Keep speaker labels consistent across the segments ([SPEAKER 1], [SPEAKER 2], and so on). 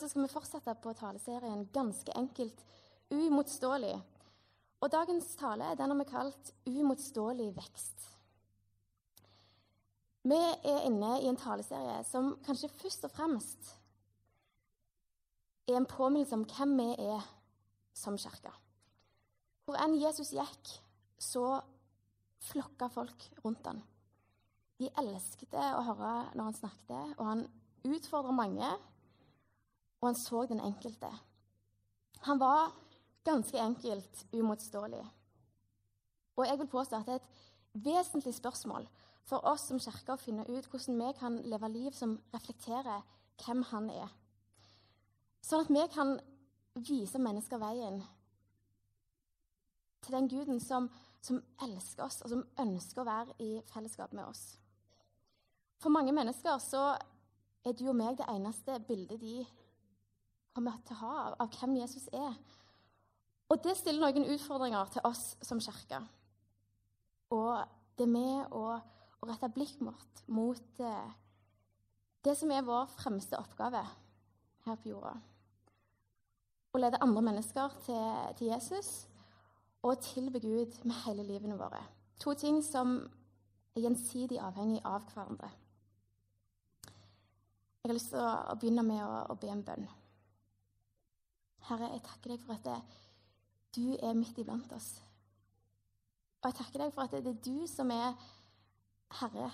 [SPEAKER 1] så skal vi fortsette på taleserien Ganske enkelt uimotståelig. Og dagens tale den har vi kalt Uimotståelig vekst. Vi er inne i en taleserie som kanskje først og fremst er en påminnelse om hvem vi er som kirke. Hvor enn Jesus gikk, så flokka folk rundt han. De elsket å høre når han snakket, og han utfordra mange, og han så den enkelte. Han var ganske enkelt umotståelig. Og jeg vil påstå at det er et vesentlig spørsmål for oss som kirke å finne ut hvordan vi kan leve liv som reflekterer hvem han er. Sånn at vi kan vise mennesker veien til den Guden som, som elsker oss, og som ønsker å være i fellesskap med oss. For mange mennesker så er du og meg det eneste bildet de kommer til å ha av, hvem Jesus er. Og det stiller noen utfordringer til oss som kirke. Og det med å, å rette blikket vårt mot eh, det som er vår fremste oppgave her på jorda. Å lede andre mennesker til, til Jesus og tilbe Gud med hele livene våre. To ting som er gjensidig avhengig av hverandre. Jeg har lyst til å begynne med å, å be en bønn. Herre, jeg takker deg for at du er midt iblant oss. Og jeg takker deg for at det, det er du som er herre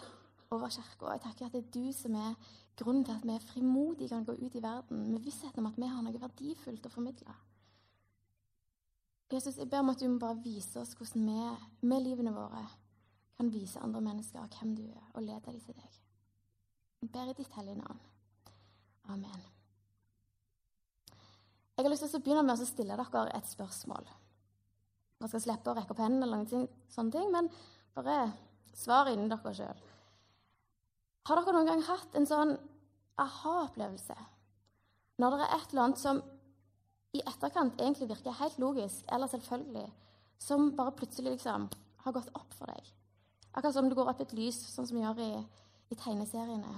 [SPEAKER 1] over kirka. Jeg takker at det er du som er grunnen til at vi er frimodige kan gå ut i verden med vissheten om at vi har noe verdifullt å formidle. Jesus, jeg ber om at du må bare vise oss hvordan vi med livene våre kan vise andre mennesker hvem du er, og lede dem til deg. Jeg ber i ditt hellige navn. Amen. Jeg har lyst til å begynne med å stille dere et spørsmål. Dere skal slippe å rekke opp hendene, eller noen sånne ting, men bare svar innen dere sjøl. Har dere noen gang hatt en sånn aha-opplevelse når det er et eller annet som i etterkant egentlig virker helt logisk eller selvfølgelig, som bare plutselig liksom har gått opp for deg. Akkurat som det går opp et lys, sånn som vi gjør i, i tegneseriene.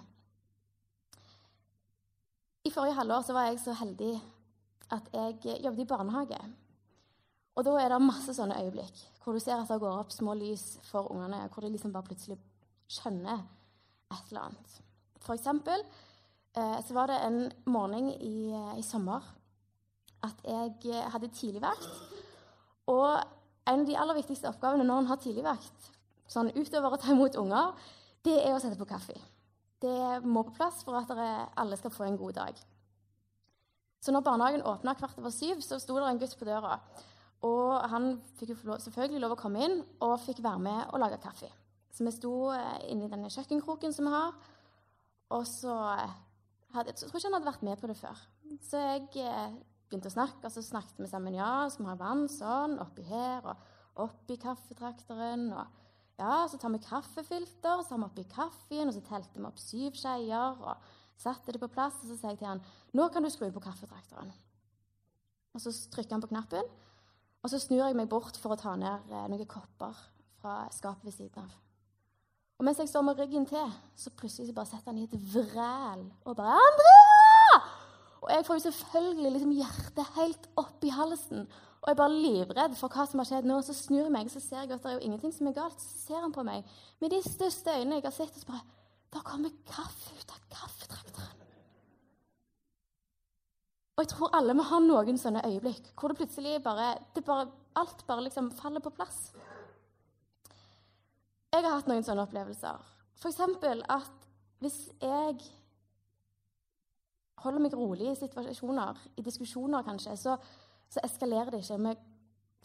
[SPEAKER 1] I forrige halvår var jeg så heldig at jeg jobbet i barnehage. Og da er det masse sånne øyeblikk hvor du ser at det går opp små lys for ungene, hvor de liksom bare plutselig skjønner et eller annet. For eksempel eh, så var det en morgen i, i sommer at jeg eh, hadde tidligvakt. Og en av de aller viktigste oppgavene når en har tidligvakt, sånn utover å ta imot unger, det er å sette på kaffe. Det må på plass for at alle skal få en god dag. Så når barnehagen åpna kvart over syv, så sto det en gutt på døra. Og han fikk jo selvfølgelig lov å komme inn og fikk være med og lage kaffe. Så vi sto inni inne i denne kjøkkenkroken som vi har. Og så eh, hadde, jeg tror ikke han hadde vært med på det før. Så jeg begynte å snakke, og så snakket vi sammen. Ja, så vi har vann sånn, oppi her og oppi kaffetrakteren. Og ja, så tar vi kaffefilter, så har vi oppi kaffen, og så telte vi opp syv skeier og satte det på plass. Og så sier jeg til han nå kan du skru på kaffetrakteren. Og så trykker han på knappen, og så snur jeg meg bort for å ta ned eh, noen kopper fra skapet ved siden av. Og mens jeg står med ryggen til, så plutselig så bare setter han i et vræl og bare 'Andrea!' Og jeg får jo selvfølgelig liksom hjertet helt opp i halsen. Og jeg er bare livredd for hva som har skjedd nå. Så snur jeg meg, så ser jeg at det er jo ingenting som er galt. Så ser han på meg med de største øynene jeg har sett, og så bare Da kommer kaffe ut av kaffetrakteren. Og jeg tror alle vi har noen sånne øyeblikk hvor det plutselig bare, det bare Alt bare liksom faller på plass. Jeg har hatt noen sånne opplevelser. F.eks. at hvis jeg holder meg rolig i situasjoner, i diskusjoner kanskje, så, så eskalerer det ikke. Vi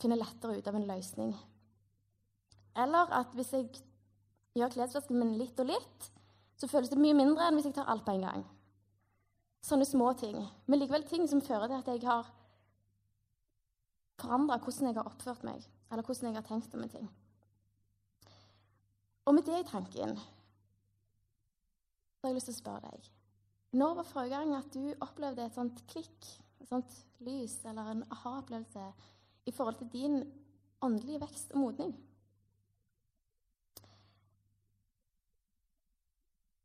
[SPEAKER 1] finner lettere ut av en løsning. Eller at hvis jeg gjør klesvasken min litt og litt, så føles det mye mindre enn hvis jeg tar alt på en gang. Sånne små ting. Men likevel ting som fører til at jeg har forandra hvordan jeg har oppført meg, eller hvordan jeg har tenkt om en ting. Og med det i tanken så har jeg lyst til å spørre deg når var forrige gang at du opplevde et sånt klikk, et sånt lys eller en aha-opplevelse i forhold til din åndelige vekst og modning?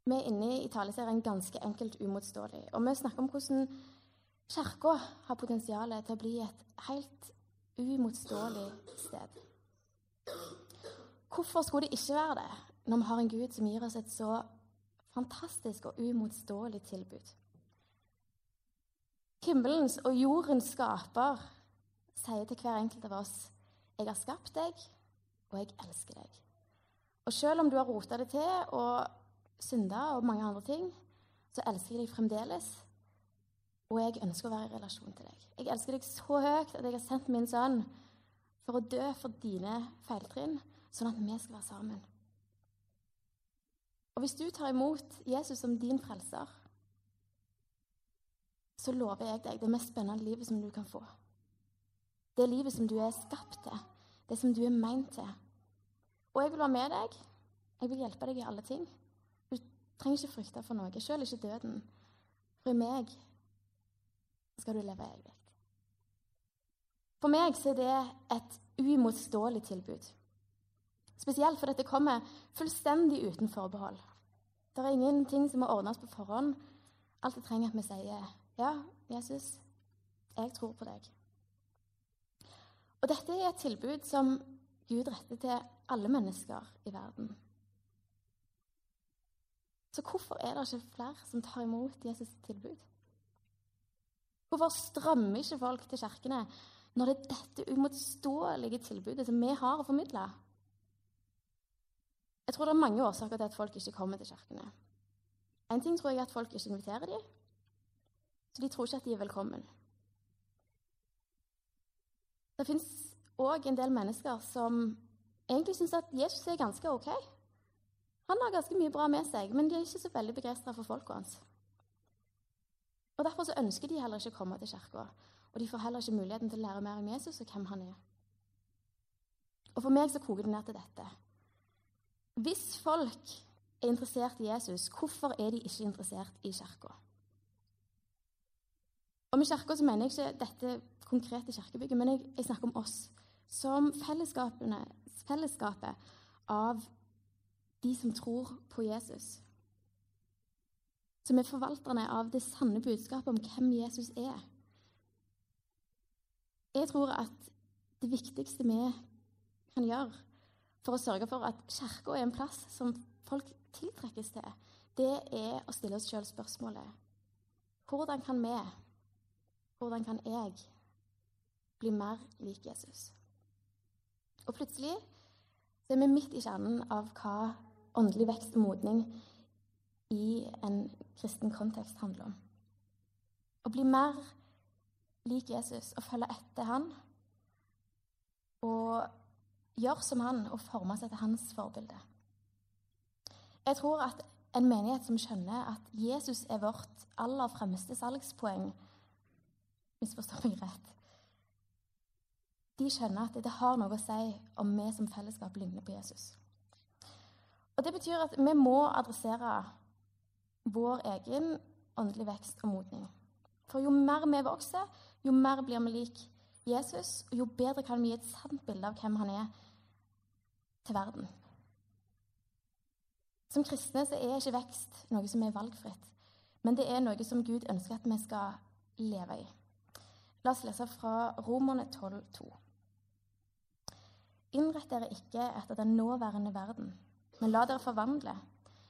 [SPEAKER 1] Vi er inne i taleserien Ganske enkelt umotståelig. Og vi snakker om hvordan Kirka har potensial til å bli et helt uimotståelig sted. Hvorfor skulle det ikke være det, når vi har en Gud som gir oss et så fantastisk og uimotståelig tilbud? Himmelens og jordens skaper sier til hver enkelt av oss jeg har skapt deg, og jeg elsker deg. Og selv om du har rota det til og synda og mange andre ting, så elsker jeg deg fremdeles. Og jeg ønsker å være i relasjon til deg. Jeg elsker deg så høyt at jeg har sendt min sønn for å dø for dine feiltrinn, sånn at vi skal være sammen. Og hvis du tar imot Jesus som din frelser, så lover jeg deg det mest spennende livet som du kan få. Det livet som du er skapt til, det som du er meint til. Og jeg vil være med deg. Jeg vil hjelpe deg i alle ting. Trenger ikke frykte for noe, selv ikke døden. For i meg skal du leve evig. For meg så er det et uimotståelig tilbud. Spesielt fordi det kommer fullstendig uten forbehold. Det er ingenting som må ordnes på forhånd. Alt jeg trenger, at vi sier ja, Jesus, jeg tror på deg. Og dette er et tilbud som Gud retter til alle mennesker i verden. Så hvorfor er det ikke flere som tar imot Jesus' tilbud? Hvorfor strømmer ikke folk til kirkene når det er dette uimotståelige tilbudet som vi har å formidle? Jeg tror det er mange årsaker til at folk ikke kommer til kirkene. En ting tror jeg er at folk ikke inviterer dem, så de tror ikke at de er velkommen. Det fins òg en del mennesker som egentlig syns at Jesus er ganske ok. Han har ganske mye bra med seg, men de er ikke så veldig begeistra for folket hans. Og Derfor så ønsker de heller ikke å komme til kirka. Og de får heller ikke muligheten til å lære mer om Jesus og hvem han er. Og For meg så koker det ned til dette. Hvis folk er interessert i Jesus, hvorfor er de ikke interessert i kirka? Og Med kirka mener jeg ikke dette konkrete kirkebygget, men jeg, jeg snakker om oss som fellesskapet av de som tror på Jesus. Som er forvalterne av det sanne budskapet om hvem Jesus er. Jeg tror at det viktigste vi kan gjøre for å sørge for at Kirka er en plass som folk tiltrekkes til, det er å stille oss sjøl spørsmålet hvordan kan vi, hvordan kan jeg, bli mer lik Jesus? Og plutselig så er vi midt i kjernen av hva åndelig vekst og modning i en kristen kontekst handler om. Å bli mer lik Jesus og følge etter han. Og gjøre som han og forme seg til hans forbilde. Jeg tror at en menighet som skjønner at Jesus er vårt aller fremste salgspoeng Misforstår meg rett de skjønner at det har noe å si om vi som fellesskap ligner på Jesus. Og Det betyr at vi må adressere vår egen åndelig vekst og modning. For jo mer vi vokser, jo mer blir vi lik Jesus, og jo bedre kan vi gi et sant bilde av hvem han er, til verden. Som kristne så er ikke vekst noe som er valgfritt, men det er noe som Gud ønsker at vi skal leve i. La oss lese fra Romerne 12, 2. Innrett dere ikke etter den nåværende verden, men la dere forvandle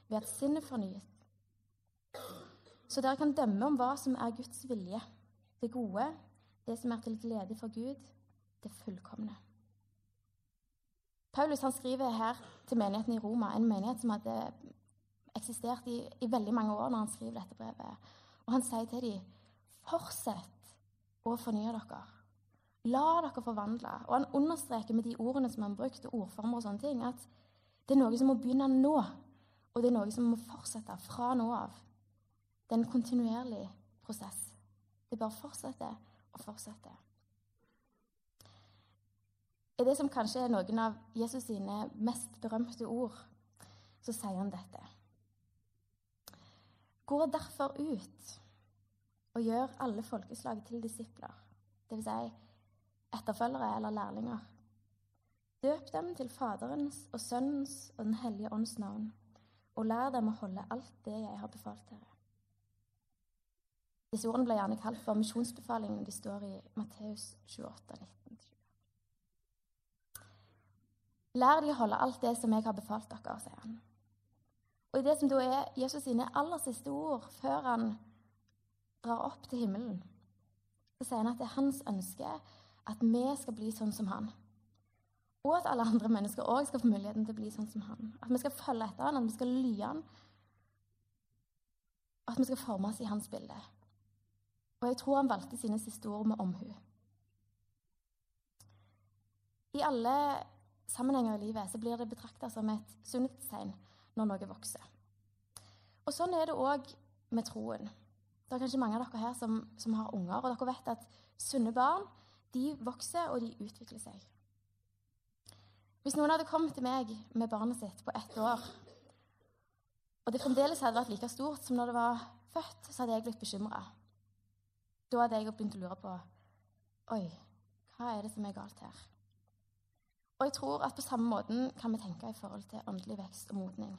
[SPEAKER 1] ved at sinnet fornyes, så dere kan dømme om hva som er Guds vilje, det gode, det som er til glede for Gud, det fullkomne. Paulus han skriver her til menigheten i Roma, en menighet som hadde eksistert i, i veldig mange år når han skriver dette brevet. Og han sier til dem, fortsett å fornye dere. La dere forvandle. Og han understreker med de ordene som han brukte, ordformer og sånne ting, at det er noe som må begynne nå, og det er noe som må fortsette fra nå av. Det er en kontinuerlig prosess. Det bare fortsetter og fortsetter. I det som kanskje er noen av Jesus sine mest berømte ord, så sier han dette. Gå derfor ut og gjør alle folkeslag til disipler. Vil si, etterfølgere eller lærlinger. Døp dem til Faderens og Sønnens og Den hellige ånds navn, og lær dem å holde alt det jeg har befalt dere. Disse ordene blir gjerne kalt for misjonsbefalingen. De står i Matteus 28, 19. Lær de å holde alt det som jeg har befalt dere, sier han. Og i det som da er Jesus sine aller siste ord før han drar opp til himmelen, så sier han at det er hans ønske at vi skal bli sånn som han. Og at alle andre mennesker òg skal få muligheten til å bli sånn som han. At vi skal følge etter han, at vi skal lye han, at vi skal formes i hans bilde. Og jeg tror han valgte sine siste ord med omhu. I alle sammenhenger i livet så blir det betrakta som et sunnhetstegn når noe vokser. Og Sånn er det òg med troen. Det er kanskje mange av dere her som, som, har unger, og dere vet at sunne barn de vokser og de utvikler seg. Hvis noen hadde kommet til meg med barnet sitt på ett år, og det fremdeles hadde vært like stort som når det var født, så hadde jeg blitt bekymra. Da hadde jeg begynt å lure på Oi, hva er det som er galt her? Og jeg tror at på samme måten kan vi tenke i forhold til åndelig vekst og modning.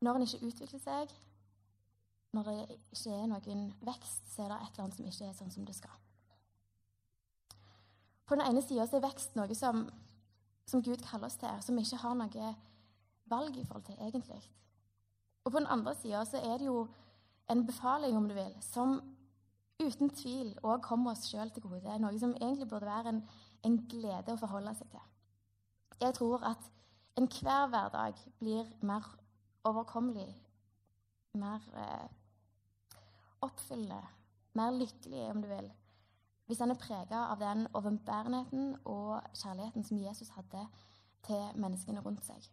[SPEAKER 1] Når en ikke utvikler seg, når det ikke er noen vekst, så er det et eller annet som ikke er sånn som det skal. På den ene sida er vekst noe som, som, Gud kaller oss til, som vi ikke har noe valg i forhold til egentlig. Og på den andre sida er det jo en befaling, om du vil, som uten tvil òg kommer oss sjøl til gode. Noe som egentlig burde være en en glede å forholde seg til. Jeg tror at enhver hverdag blir mer overkommelig, mer eh, oppfyllende, mer lykkelig, om du vil, hvis den er prega av den overbærenheten og kjærligheten som Jesus hadde til menneskene rundt seg.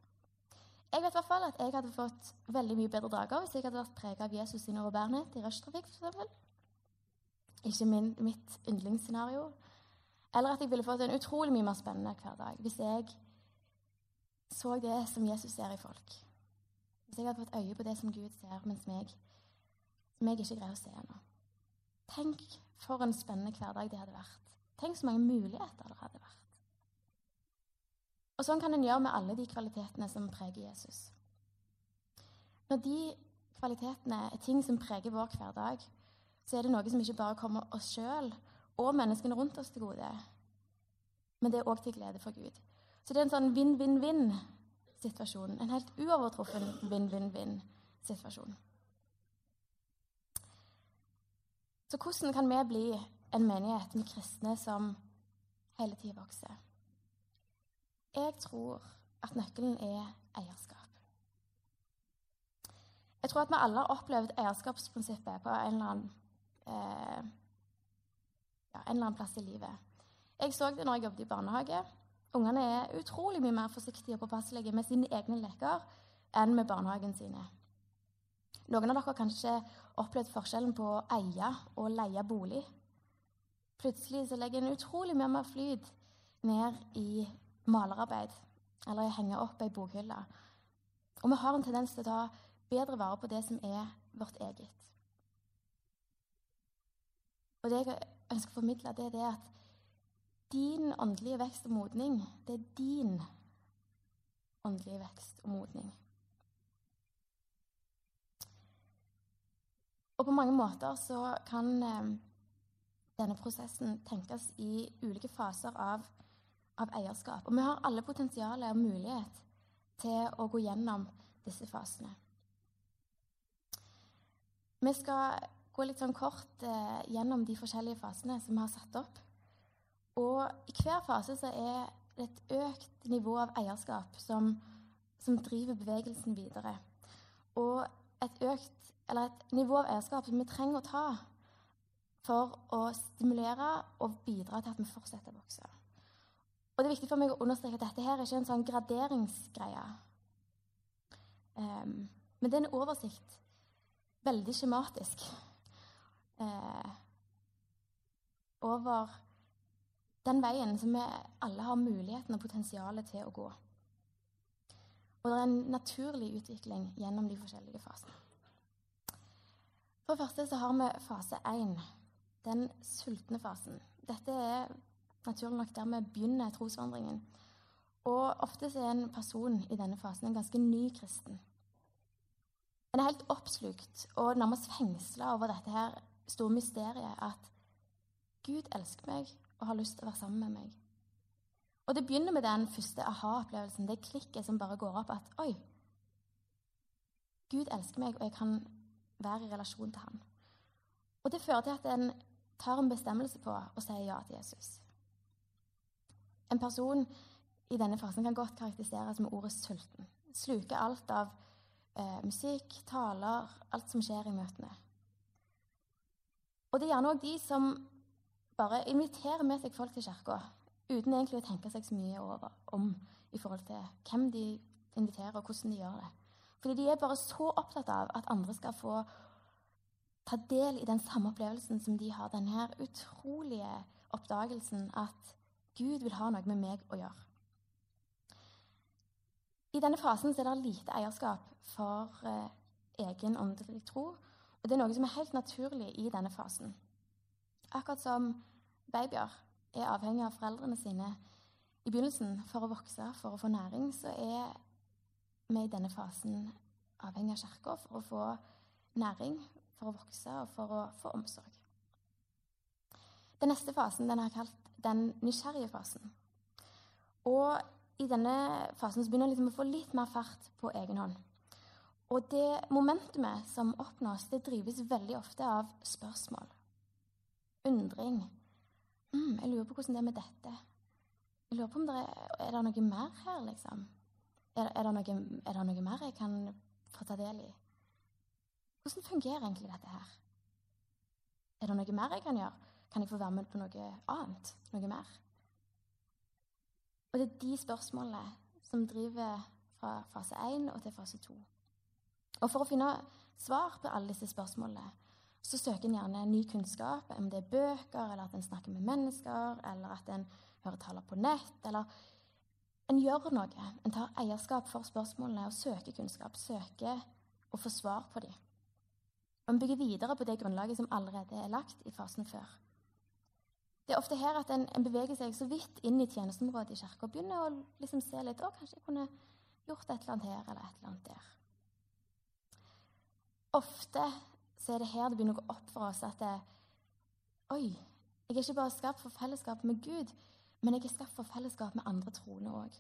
[SPEAKER 1] Jeg vet i hvert fall at jeg hadde fått veldig mye bedre dager hvis jeg hadde vært prega av Jesus sin overbærenhet i rushtrafikk, f.eks. Ikke min, mitt yndlingsscenario. Eller at jeg ville fått en utrolig mye mer spennende hverdag hvis jeg så det som Jesus ser i folk. Hvis jeg hadde fått øye på det som Gud ser, mens meg, som jeg ikke greier å se ennå. Tenk for en spennende hverdag det hadde vært. Tenk så mange muligheter det hadde vært. Og Sånn kan en gjøre med alle de kvalitetene som preger Jesus. Når de kvalitetene er ting som preger vår hverdag, så er det noe som ikke bare kommer oss sjøl og menneskene rundt oss til gode. Men det er òg til glede for Gud. Så det er en sånn vinn-vinn-vinn-situasjon. En helt uovertruffen vinn-vinn-vinn-situasjon. Så hvordan kan vi bli en menighet med kristne som hele tida vokser? Jeg tror at nøkkelen er eierskap. Jeg tror at vi alle har opplevd eierskapsprinsippet på en eller annen eh, ja, en eller annen plass i livet. Jeg så det når jeg jobbet i barnehage. Ungene er utrolig mye mer forsiktige og påpasselige med sine egne leker enn med barnehagen sine. Noen av dere har kanskje opplevd forskjellen på å eie og leie bolig. Plutselig så legger en utrolig mye mer flyt ned i malerarbeid eller i å henge opp ei bokhylle. Og vi har en tendens til å ta bedre vare på det som er vårt eget. Og det jeg ønsker å formidle, det er at din åndelige vekst og modning, det er din åndelige vekst og modning. Og på mange måter så kan eh, denne prosessen tenkes i ulike faser av, av eierskap. Og vi har alle potensial og mulighet til å gå gjennom disse fasene. Vi skal gå litt sånn kort eh, gjennom de forskjellige fasene som vi har satt opp. Og i hver fase så er det et økt nivå av eierskap som, som driver bevegelsen videre. Og et økt, eller et nivå av eierskap som vi trenger å ta for å stimulere og bidra til at vi fortsetter å vokse. Og det er viktig for meg å understreke at dette her er ikke en sånn graderingsgreie. Um, men det er en oversikt. Veldig skjematisk Uh, over den veien som vi alle har muligheten og potensialet til å gå. Og det er en naturlig utvikling gjennom de forskjellige fasene. For det første så har vi fase én, den sultne fasen. Dette er naturlig nok der vi begynner trosvandringen. Og ofte er en person i denne fasen en ganske ny kristen. En er helt oppslukt og nærmest fengsla over dette her store mysteriet at Gud elsker meg og har lyst til å være sammen med meg. Og det begynner med den første aha-opplevelsen, det klikket som bare går opp at oi, Gud elsker meg, og jeg kan være i relasjon til han. Og det fører til at en tar en bestemmelse på å si ja til Jesus. En person i denne fasen kan godt karakteriseres med ordet sulten. Sluke alt av eh, musikk, taler, alt som skjer i møtene. Og det er gjerne òg de som bare inviterer med seg folk til kirka uten egentlig å tenke seg så mye over om i forhold til hvem de inviterer, og hvordan de gjør det. Fordi de er bare så opptatt av at andre skal få ta del i den samme opplevelsen som de har. Denne utrolige oppdagelsen at Gud vil ha noe med meg å gjøre. I denne fasen er det lite eierskap for eh, egen åndelig tro. Og det er noe som er helt naturlig i denne fasen. Akkurat som babyer er avhengig av foreldrene sine i begynnelsen for å vokse, for å få næring, så er vi i denne fasen avhengig av Kirka for å få næring, for å vokse og for å få omsorg. Den neste fasen den har jeg kalt den nysgjerrige fasen. Og i denne fasen så begynner vi liksom å få litt mer fart på egen hånd. Og det momentumet som oppnås, det drives veldig ofte av spørsmål. Undring, mm, Jeg lurer på hvordan det er med dette. Jeg lurer på om det er, er det noe mer her, liksom? Er, er, det noe, er, det noe, mer jeg kan få ta del i? Hvordan fungerer egentlig dette her? Er det noe mer jeg kan gjøre? Kan jeg få være med på noe annet? Noe mer? Og det er de spørsmålene som driver fra fase 1 og til fase 2. Og for å finne svar på alle disse spørsmålene så søker en gjerne ny kunnskap, om det er bøker, eller at en snakker med mennesker, eller at en hører taler på nett, eller en gjør noe. En tar eierskap for spørsmålene og søker kunnskap, søker å få svar på dem. Og en bygger videre på det grunnlaget som allerede er lagt i fasen før. Det er ofte her at en, en beveger seg så vidt inn i tjenesteområdet i kirka og begynner å liksom se litt å, kanskje jeg kunne gjort et eller annet her eller et eller annet der. Ofte så er det her det begynner å gå opp for oss at det, Oi, jeg er ikke bare skapt for fellesskap med Gud, men jeg er skapt for fellesskap med andre troende òg.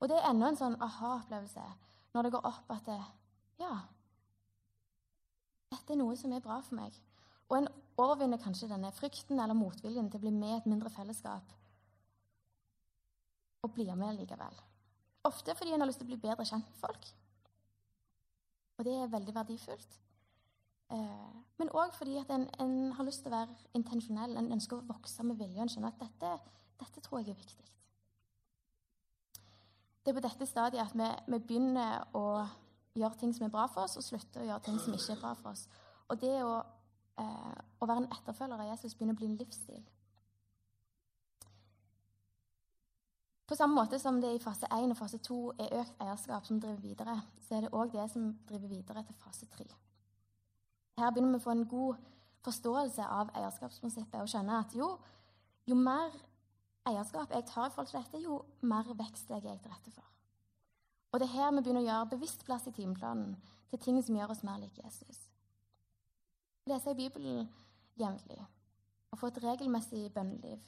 [SPEAKER 1] Og det er enda en sånn aha-opplevelse når det går opp at det, Ja, dette er noe som er bra for meg. Og en overvinner kanskje denne frykten eller motviljen til å bli med i et mindre fellesskap og blir med likevel. Ofte fordi en har lyst til å bli bedre kjent med folk. Og det er veldig verdifullt. Eh, men òg fordi at en, en, har lyst til å være intensjonell. En ønsker å vokse med vilje. En skjønner at dette, dette, tror jeg er viktig. Det er på dette stadiet at vi, vi, begynner å gjøre ting som er bra for oss, og slutter å gjøre ting som ikke er bra for oss. Og det å, eh, å være en etterfølger av Jesus begynner å bli en livsstil. På samme måte som det i fase 1 og fase 2 er økt eierskap som driver videre, så er det òg det som driver videre til fase 3. Her begynner vi å få en god forståelse av eierskapsprinsippet og skjønne at jo, jo mer eierskap jeg tar i forhold til dette, jo mer vekst legger jeg til rette for. Og det er her vi begynner å gjøre bevisst plass i timeplanen til ting som gjør oss mer lik Jesus. Lese i Bibelen jevnlig og få et regelmessig bønneliv.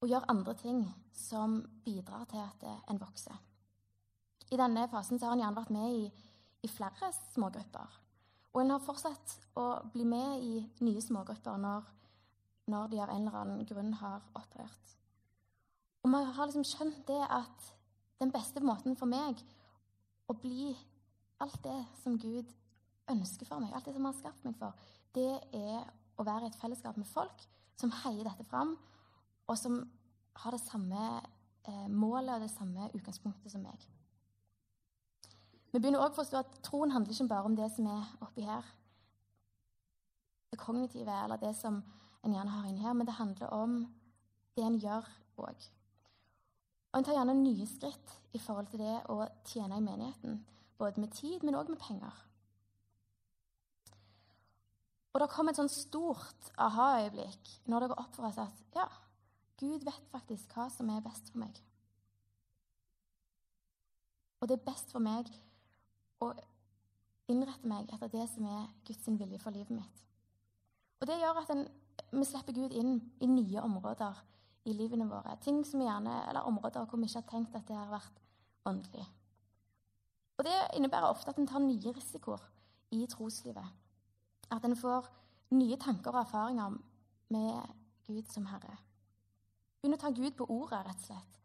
[SPEAKER 1] Og gjøre andre ting som bidrar til at en vokser. I denne fasen har han gjerne vært med i, i flere smågrupper. Og en har fortsatt å bli med i nye smågrupper når, når de av en eller annen grunn har opphørt. Og vi har liksom skjønt det at den beste måten for meg å bli alt det som Gud ønsker for meg, alt det som han har skapt meg for, det er å være i et fellesskap med folk som heier dette fram, og som har det samme eh, målet og det samme utgangspunktet som meg. Vi begynner også å forstå at troen handler ikke bare om det som er oppi her, det kognitive eller det som en gjerne har inn her, men det handler om det en gjør òg. Og en tar gjerne nye skritt i forhold til det å tjene i menigheten, både med tid, men òg med penger. Og det kom et sånn stort aha-øyeblikk når det går opp for oss at ja, Gud vet faktisk hva som er best for meg. Og det er best for meg å innrette meg etter det som er Guds vilje for livet mitt. Og det gjør at en, vi slipper Gud inn i nye områder i livene våre. Ting som gjerne, eller Områder hvor vi ikke har tenkt at det har vært åndelig. Og Det innebærer ofte at en tar nye risikoer i troslivet. At en får nye tanker og erfaringer med Gud som Herre. Begynner å ta Gud på ordet, rett og slett.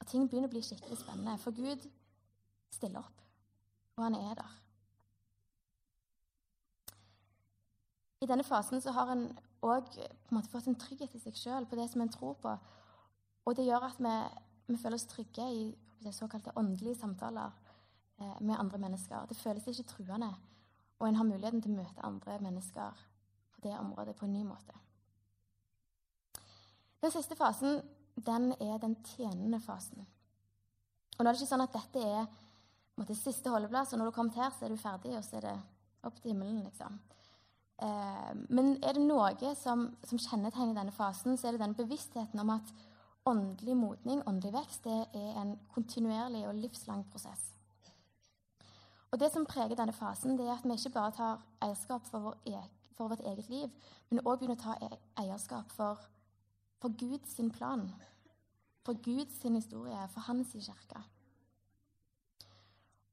[SPEAKER 1] Og ting begynner å bli skikkelig spennende, for Gud stiller opp, og han er der. I denne fasen så har en òg fått en trygghet i seg sjøl på det som en tror på. Og det gjør at vi, vi føler oss trygge i såkalte åndelige samtaler eh, med andre mennesker. Det føles ikke truende, og en har muligheten til å møte andre mennesker på det området på en ny måte. Den siste fasen den er den tjenende fasen. Og nå er det ikke sånn at dette er måte, siste holdeplass, og når du har kommet her, så er du ferdig, og så er det opp til himmelen, liksom. Eh, men er det noe som, som, kjennetegner denne fasen, så er det den bevisstheten om at åndelig modning, åndelig vekst, det er en kontinuerlig og livslang prosess. Og Det som preger denne fasen, det er at vi ikke bare tar eierskap for, vår e for vårt eget liv, men òg begynner å ta e eierskap for, for Guds plan, for Guds historie, for hans kirke.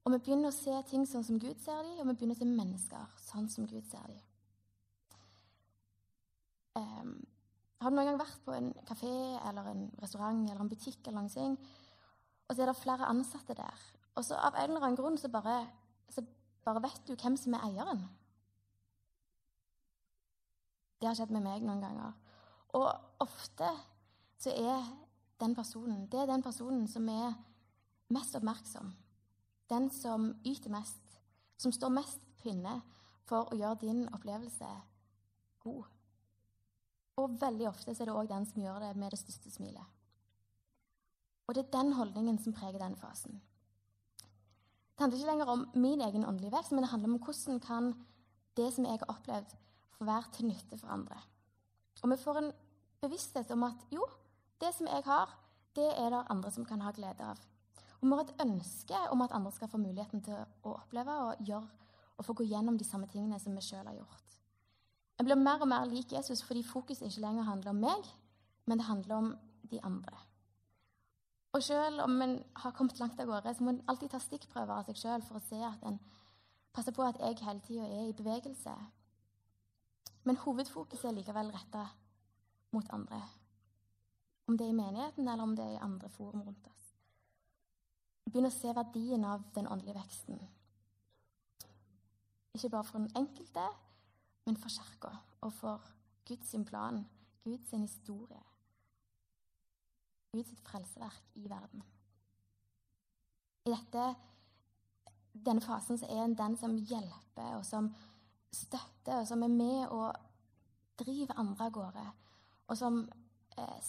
[SPEAKER 1] Og vi begynner å se ting sånn som Gud ser dem, og vi begynner å se mennesker sånn som Gud ser dem. Um, har du noen gang vært på en kafé eller en restaurant eller en butikk, eller noen ting, og så er det flere ansatte der, og så av en eller annen grunn så bare, så bare vet du hvem som er eieren? Det har skjedd med meg noen ganger. Og ofte så er den personen det er den personen som er mest oppmerksom. Den som yter mest. Som står mest pinne for å gjøre din opplevelse god. Og veldig ofte er det òg den som gjør det med det største smilet. Og det er den holdningen som preger denne fasen. Det handler ikke lenger om min egen åndelige vekst, men det handler om hvordan kan det som jeg har opplevd, få være til nytte for andre. Og vi får en bevissthet om at jo, det som jeg har, det er det andre som kan ha glede av. Og vi har et ønske om at andre skal få muligheten til å oppleve og gjøre og få gå gjennom de samme tingene som vi sjøl har gjort. Jeg blir mer og mer lik Jesus fordi fokuset ikke lenger handler om meg, men det handler om de andre. Og selv om en har kommet langt av gårde, så må en alltid ta stikkprøver av seg sjøl for å se at en passer på at jeg hele tida er i bevegelse. Men hovedfokuset er likevel retta mot andre. Om det er i menigheten, eller om det er i andre forum rundt oss. Begynn å se verdien av den åndelige veksten. Ikke bare for den enkelte, men for Kirka og for Guds plan, Guds historie. Guds frelseverk i verden. I dette, denne fasen er en den som hjelper, og som støtter, og som er med og driver andre av gårde, og som eh,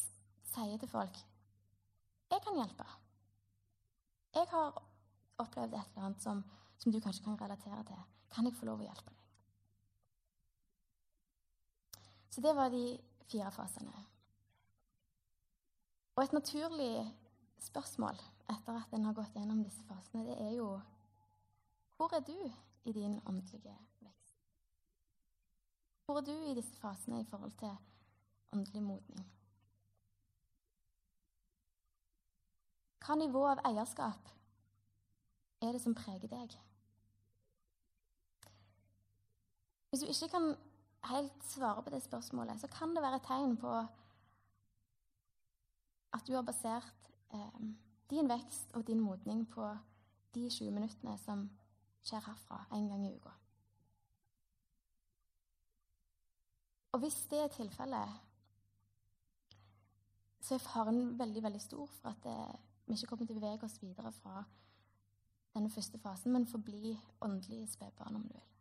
[SPEAKER 1] sier til folk 'Jeg kan hjelpe'. Jeg har opplevd et eller annet som, som du kanskje kan relatere til. Kan jeg få lov å hjelpe deg? Så det var de fire fasene. Og et naturlig spørsmål etter at en har gått gjennom disse fasene, det er jo Hvor er du i din åndelige vekst? Hvor er du i disse fasene i forhold til åndelig modning? Hva nivå av eierskap er det som preger deg? Hvis du ikke kan helt svarer på det spørsmålet, så kan det være et tegn på at du har basert eh, din vekst og din modning på de 20 minuttene som skjer herfra en gang i uka. Og hvis det er tilfellet, så er faren veldig veldig stor for at det, vi ikke kommer til å bevege oss videre fra denne første fasen, men forbli åndelige spedbarn, om du vil.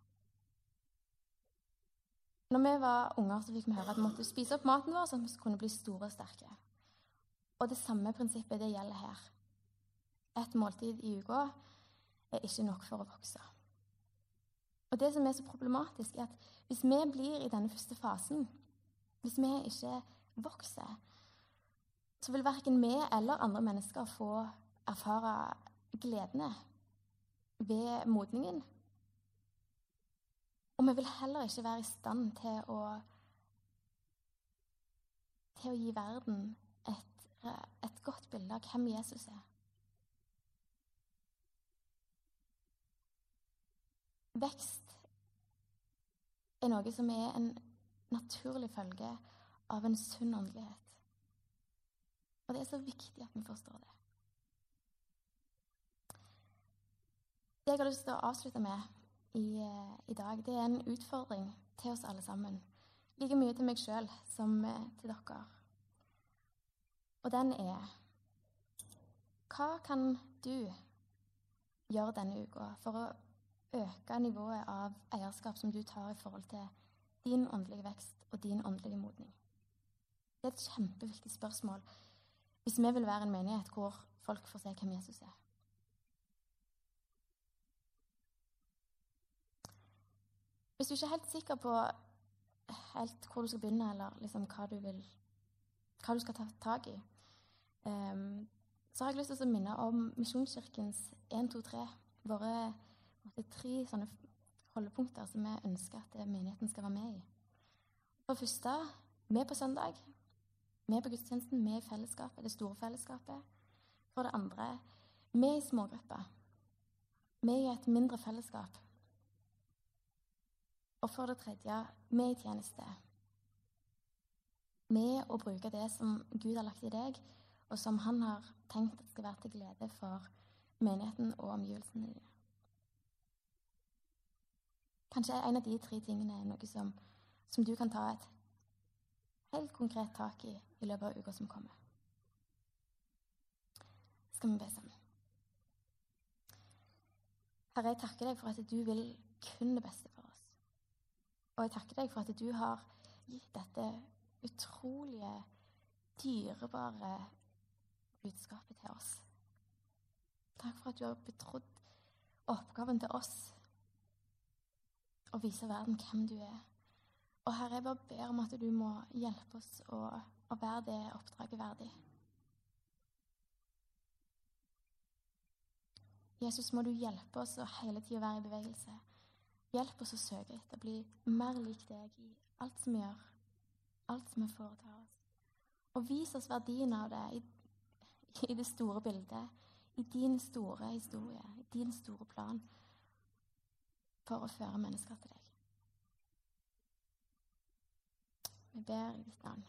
[SPEAKER 1] Når vi var unger, så fikk vi høre at vi måtte spise opp maten vår sånn at vi kunne bli store og sterke. Og det samme prinsippet det gjelder her. Et måltid i uka er ikke nok for å vokse. Og det som er så problematisk, er at hvis vi blir i denne første fasen, hvis vi ikke vokser, så vil verken vi eller andre mennesker få erfare gledene ved modningen. Og vi vil heller ikke være i stand til å til å gi verden et, et godt bilde av hvem Jesus er. Vekst er noe som er en naturlig følge av en sunn åndelighet. Og det er så viktig at vi forstår det. Det jeg har lyst til å avslutte med i, eh, i dag, det er en utfordring til oss alle sammen. Like mye til meg sjøl som eh, til dere. Og den er Hva kan du gjøre denne uka for å øke nivået av eierskap som du tar i forhold til din åndelige vekst og din åndelige modning? Det er et kjempeviktig spørsmål hvis vi vil være en menighet hvor folk får se hvem Jesus er. Hvis du ikke er helt sikker på helt hvor du skal begynne, eller liksom hva, du vil, hva du skal ta tak i, um, så har jeg lyst til å minne om Misjonskirkens 1, 2, 3. Våre tre sånne holdepunkter som vi ønsker at menigheten skal være med i. For det første vi på søndag. Vi på gudstjenesten, vi i fellesskapet, det store fellesskapet. For det andre vi i smågrupper. Vi i et mindre fellesskap. Og for det tredje vi i tjeneste. Med å bruke det som Gud har lagt i deg, og som han har tenkt at skal være til glede for menigheten og omgivelsene dine. Kanskje en av de tre tingene er noe som, som du kan ta et helt konkret tak i i løpet av uka som kommer. Skal vi be sammen? Herre, jeg takker deg for at du vil kun det beste. Og jeg takker deg for at du har gitt dette utrolige, dyrebare budskapet til oss. Takk for at du har betrodd oppgaven til oss å vise verden hvem du er. Og Herre, jeg bare ber om at du må hjelpe oss å, å være det oppdraget verdig. Jesus, må du hjelpe oss å hele tida være i bevegelse. Hjelp oss å søke etter å bli mer lik deg i alt som vi gjør, alt som vi foretar oss. Og vis oss verdien av det i, i det store bildet, i din store historie, i din store plan for å føre mennesker til deg. Vi ber i ditt navn.